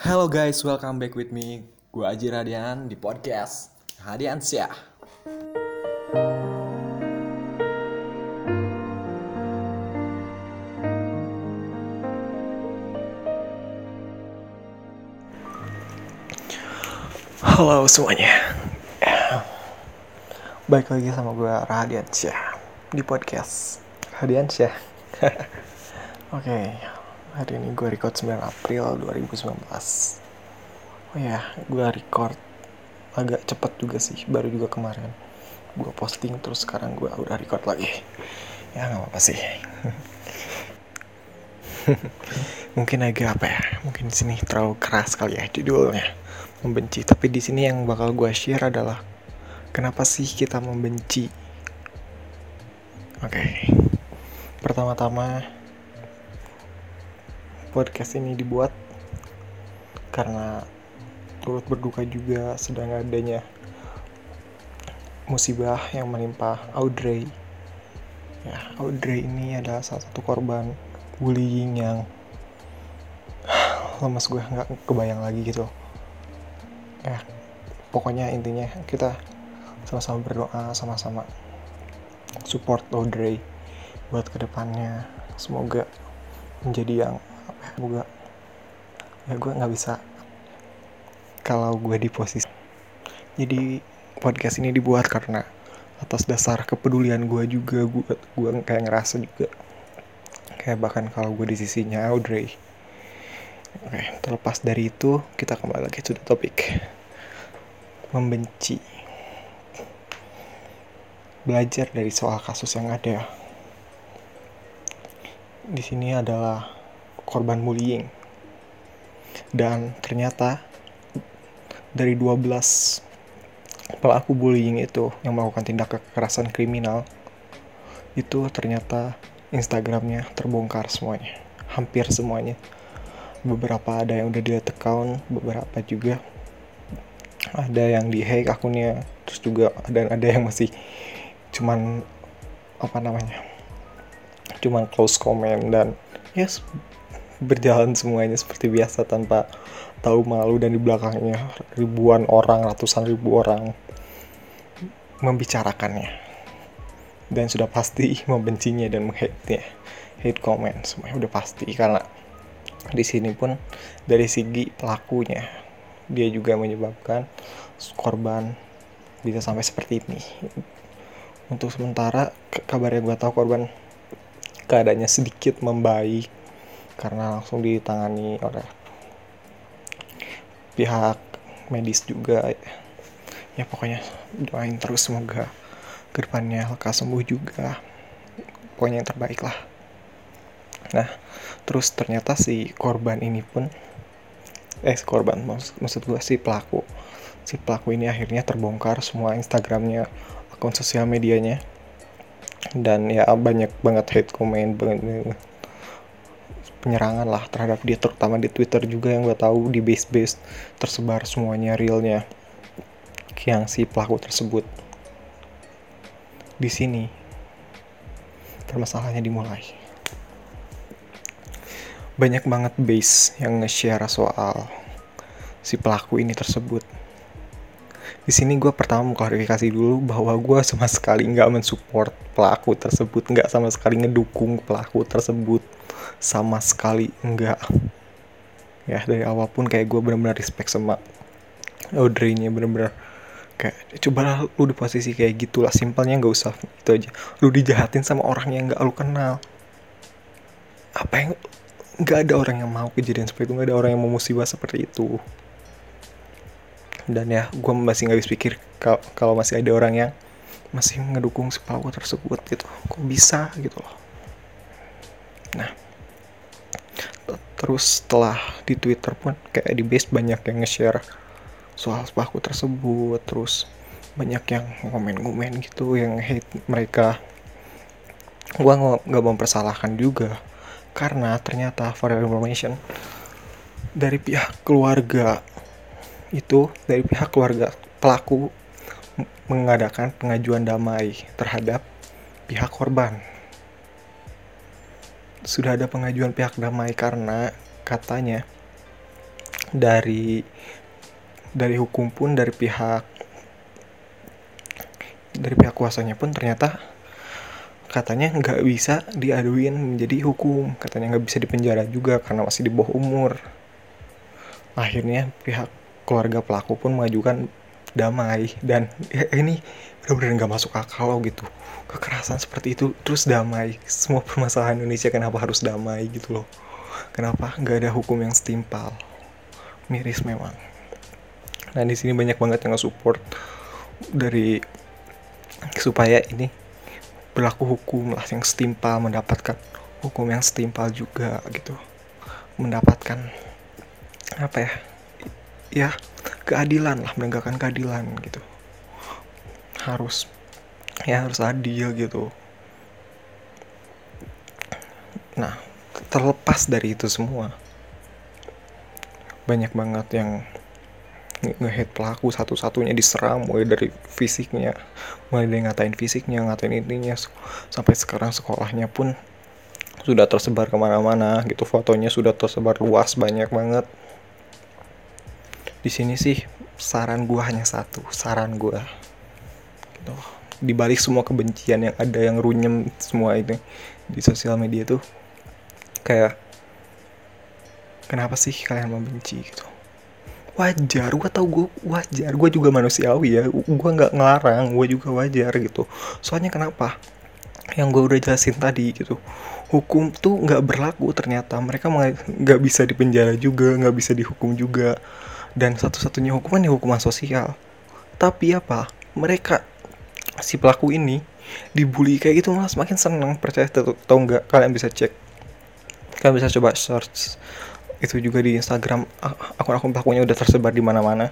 Hello guys, welcome back with me. Gue Aji Radian di podcast Hadian Syah. Halo semuanya. Baik lagi sama gue Radian Syah di podcast Hadian Syah. Oke, hari ini gue record 9 April 2019 oh ya gue record agak cepet juga sih baru juga kemarin. Gue posting terus sekarang gue udah record lagi. Ya nggak apa-apa sih. Mungkin agak apa ya mungkin di sini terlalu keras kali ya judulnya membenci. Tapi di sini yang bakal gue share adalah kenapa sih kita membenci? Oke. Pertama-tama podcast ini dibuat karena turut berduka juga sedang adanya musibah yang menimpa Audrey. Ya, Audrey ini adalah salah satu korban bullying yang lemes gue nggak kebayang lagi gitu. Ya, pokoknya intinya kita sama-sama berdoa, sama-sama support Audrey buat ke depannya. Semoga menjadi yang semoga ya gue nggak bisa kalau gue di posisi jadi podcast ini dibuat karena atas dasar kepedulian gue juga gue gue kayak ngerasa juga. Kayak bahkan kalau gue di sisinya Audrey. Oke terlepas dari itu kita kembali lagi ke topik membenci. Belajar dari soal kasus yang ada. Di sini adalah korban bullying. Dan ternyata dari 12 pelaku bullying itu yang melakukan tindak kekerasan kriminal itu ternyata Instagramnya terbongkar semuanya. Hampir semuanya. Beberapa ada yang udah dilihat account beberapa juga ada yang di hack akunnya terus juga ada ada yang masih cuman apa namanya cuman close comment dan yes berjalan semuanya seperti biasa tanpa tahu malu dan di belakangnya ribuan orang ratusan ribu orang membicarakannya. Dan sudah pasti membencinya dan menghate-nya. Hate comment semuanya udah pasti. Karena di sini pun dari segi pelakunya dia juga menyebabkan korban bisa sampai seperti ini. Untuk sementara kabar yang gue tahu korban keadaannya sedikit membaik karena langsung ditangani oleh pihak medis juga. Ya pokoknya doain terus semoga ke depannya lekas sembuh juga. Pokoknya yang terbaik lah. Nah terus ternyata si korban ini pun eh si korban maksud, maksud gue si pelaku. Si pelaku ini akhirnya terbongkar semua instagramnya akun sosial medianya. Dan ya banyak banget hate comment banget penyerangan lah terhadap dia terutama di Twitter juga yang gue tahu di base base tersebar semuanya realnya yang si pelaku tersebut. Di sini permasalahannya dimulai. Banyak banget base yang nge-share soal si pelaku ini tersebut di sini gue pertama mengklarifikasi dulu bahwa gue sama sekali nggak mensupport pelaku tersebut nggak sama sekali ngedukung pelaku tersebut. Sama sekali enggak ya dari awal pun kayak gue bener-bener respect sama Audrey-nya bener-bener kayak coba lu di posisi kayak gitulah simpelnya nggak usah. Itu aja. Lu dijahatin sama orang yang nggak lu kenal. Apa yang nggak ada orang yang mau kejadian seperti itu nggak ada orang yang mau musibah seperti itu dan ya gue masih nggak bisa pikir kalau masih ada orang yang masih ngedukung si pelaku tersebut gitu. Kok bisa gitu loh. Nah terus setelah di Twitter pun kayak di base banyak yang nge-share soal sepatu tersebut terus banyak yang ngomen-ngomen gitu yang hate mereka. Gua nggak mempersalahkan juga karena ternyata for information dari pihak keluarga itu dari pihak keluarga pelaku mengadakan pengajuan damai terhadap pihak korban. Sudah ada pengajuan pihak damai karena katanya dari dari hukum pun dari pihak dari pihak kuasanya pun ternyata katanya nggak bisa diaduin menjadi hukum. Katanya nggak bisa dipenjara juga karena masih di bawah umur. Akhirnya pihak keluarga pelaku pun mengajukan damai dan ya, ini benar-benar nggak masuk akal loh gitu. Kekerasan seperti itu terus damai. Semua permasalahan Indonesia kenapa harus damai gitu loh? Kenapa nggak ada hukum yang setimpal? Miris memang. Nah di sini banyak banget yang nge-support dari supaya ini berlaku hukum lah yang setimpal mendapatkan hukum yang setimpal juga gitu. Mendapatkan apa ya ya keadilan lah menegakkan keadilan gitu. Harus ya harus adil gitu. Nah terlepas dari itu semua banyak banget yang ngehead pelaku satu-satunya diserang mulai dari fisiknya mulai dari ngatain fisiknya ngatain intinya sampai sekarang sekolahnya pun sudah tersebar ke mana-mana gitu fotonya sudah tersebar luas banyak banget di sini sih saran gua hanya satu saran gua. Gitu. Dibalik semua kebencian yang ada yang runyem semua itu di sosial media tuh kayak kenapa sih kalian membenci gitu? Wajar gue tau gue wajar. Gue juga manusiawi ya gue nggak ngelarang gue juga wajar gitu. Soalnya kenapa? Yang gue udah jelasin tadi gitu. Hukum tuh nggak berlaku ternyata. Mereka nggak bisa dipenjara juga nggak bisa dihukum juga dan satu-satunya hukuman ya hukuman sosial. Tapi apa? Mereka si pelaku ini dibully kayak gitu malah semakin seneng. Percaya atau nggak? Kalian bisa cek. Kalian bisa coba search itu juga di Instagram. Akun-akun pelakunya udah tersebar di mana-mana.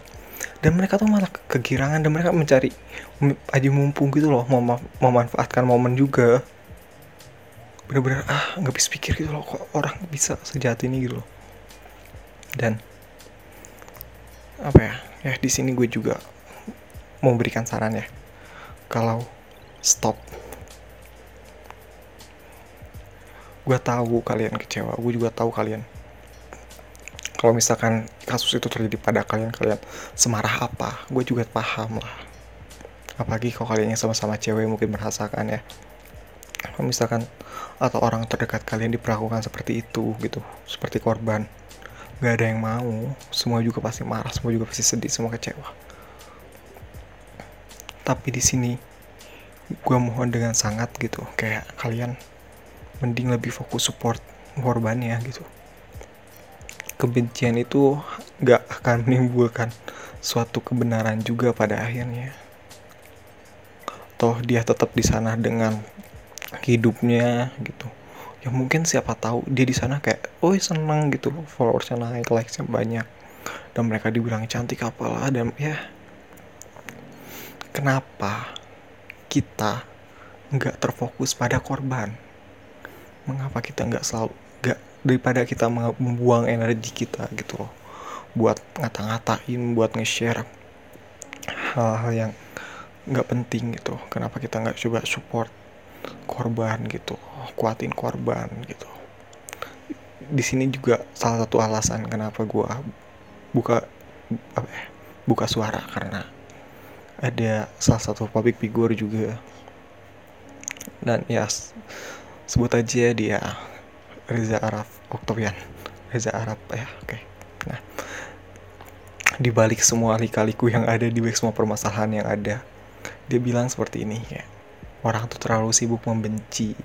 Dan mereka tuh malah kegirangan dan mereka mencari aja mumpung gitu loh mau memanfaatkan momen juga. Bener-bener ah nggak bisa pikir gitu loh kok orang bisa sejahat ini gitu loh. Dan apa ya? Ya di sini gue juga mau berikan saran ya. Kalau stop. Gue tahu kalian kecewa gue juga tahu kalian. Kalau misalkan kasus itu terjadi pada kalian kalian semarah apa gue juga paham lah. Apalagi kalau kalian yang sama-sama cewek mungkin merasakan ya. Kalau misalkan atau orang terdekat kalian diperlakukan seperti itu gitu seperti korban gak ada yang mau semua juga pasti marah semua juga pasti sedih semua kecewa tapi di sini gue mohon dengan sangat gitu kayak kalian mending lebih fokus support korbannya gitu kebencian itu gak akan menimbulkan suatu kebenaran juga pada akhirnya. Toh dia tetap di sana dengan hidupnya gitu. Ya mungkin siapa tahu dia di sana kayak, oh seneng gitu, followersnya naik, likesnya banyak, dan mereka dibilang cantik apalah. Dan ya kenapa kita nggak terfokus pada korban? Mengapa kita nggak selalu nggak daripada kita membuang energi kita gitu loh. Buat ngata-ngatain buat nge-share hal-hal yang nggak penting gitu. Kenapa kita nggak coba support korban gitu kuatin korban gitu. Di sini juga salah satu alasan kenapa gue buka apa ya, buka suara karena ada salah satu public figure juga. Dan ya sebut aja dia Reza Arab Oktobian Reza Arab ya oke. Okay. nah di balik semua lika-liku yang ada di balik semua permasalahan yang ada dia bilang seperti ini ya orang tuh terlalu sibuk membenci.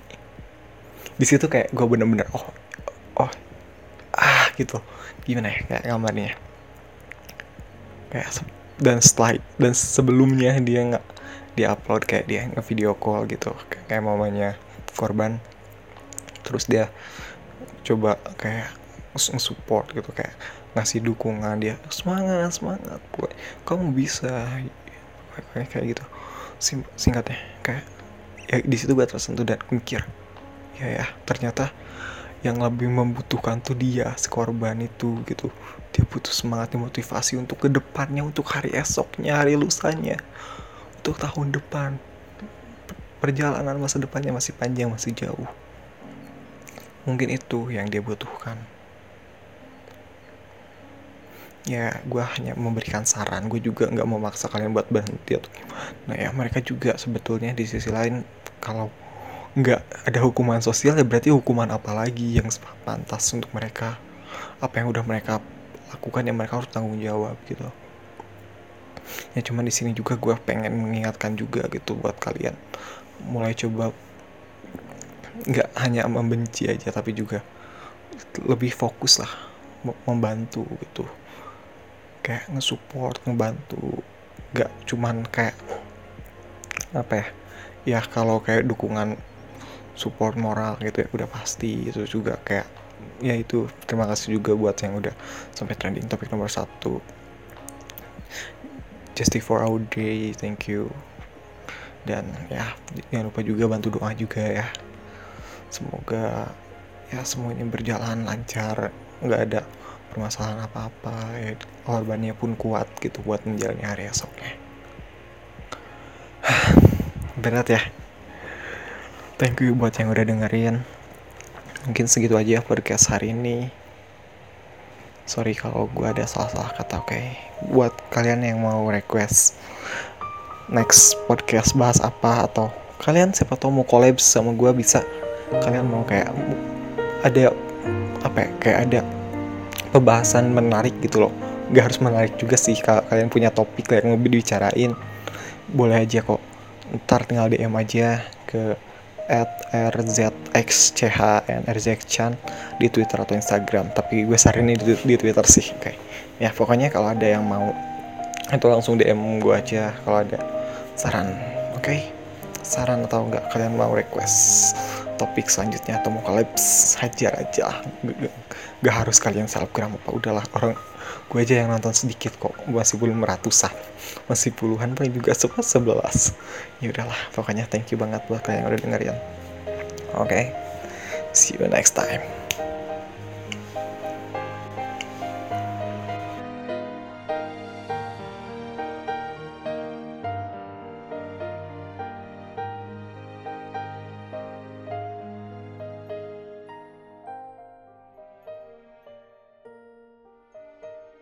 Di situ kayak gue bener-bener oh oh ah gitu. Gimana ya kayak gambarnya? Kayak dan slide dan sebelumnya dia nggak dia upload kayak dia nge video call gitu kayak, mamanya korban. Terus dia coba kayak support gitu kayak ngasih dukungan dia semangat semangat boy. Kamu bisa kayak kayak gitu. Sim singkatnya kayak ya di situ gue tersentuh dan mikir ya ya ternyata yang lebih membutuhkan tuh dia si korban itu gitu. Dia butuh semangat motivasi untuk ke depannya untuk hari esoknya hari lusanya untuk tahun depan. Perjalanan masa depannya masih panjang masih jauh. Mungkin itu yang dia butuhkan. Ya gue hanya memberikan saran. Gue juga nggak memaksa kalian buat berhenti atau nah ya. Mereka juga sebetulnya di sisi lain kalau nggak ada hukuman sosial ya berarti hukuman apa lagi yang pantas untuk mereka? Apa yang udah mereka lakukan yang mereka harus tanggung jawab gitu. Ya cuman di sini juga gue pengen mengingatkan juga gitu buat kalian. Mulai coba nggak hanya membenci aja tapi juga lebih fokus lah membantu gitu kayak nge-support ngebantu. Nggak cuman kayak apa ya ya kalau kayak dukungan support moral gitu ya udah pasti. Itu juga kayak ya itu terima kasih juga buat yang udah sampai trending topik nomor satu. Justy for our day thank you. Dan ya jangan lupa juga bantu doa juga ya. Semoga ya semuanya berjalan lancar. Nggak ada permasalahan apa-apa ya korbannya pun kuat gitu buat menjalani hari esoknya. Berat ya. Thank you buat yang udah dengerin. Mungkin segitu aja podcast hari ini. Sorry kalau gue ada salah-salah kata oke? Okay? buat kalian yang mau request next podcast bahas apa atau kalian siapa tau mau collab sama gue bisa. Kalian mau kayak ada apa ya kayak ada pembahasan menarik gitu loh. Gak harus menarik juga sih kalau kalian punya topik yang lebih dibicarain. Boleh aja kok. Ntar tinggal DM aja ke at rzxchnrzxchan di Twitter atau Instagram. Tapi gue saranin di, di Twitter sih kayak ya pokoknya kalau ada yang mau itu langsung DM gue aja kalau ada saran. Oke? Okay? saran atau enggak kalian mau request topik selanjutnya atau mau kolaps hajar aja. Gak, harus kalian selebgram apa udahlah. Orang gue aja yang nonton sedikit kok. Masih belum ratusan. Masih puluhan paling juga sebelas sebelas. Ya udahlah pokoknya thank you banget buat kalian yang udah dengerin. Oke okay? see you next time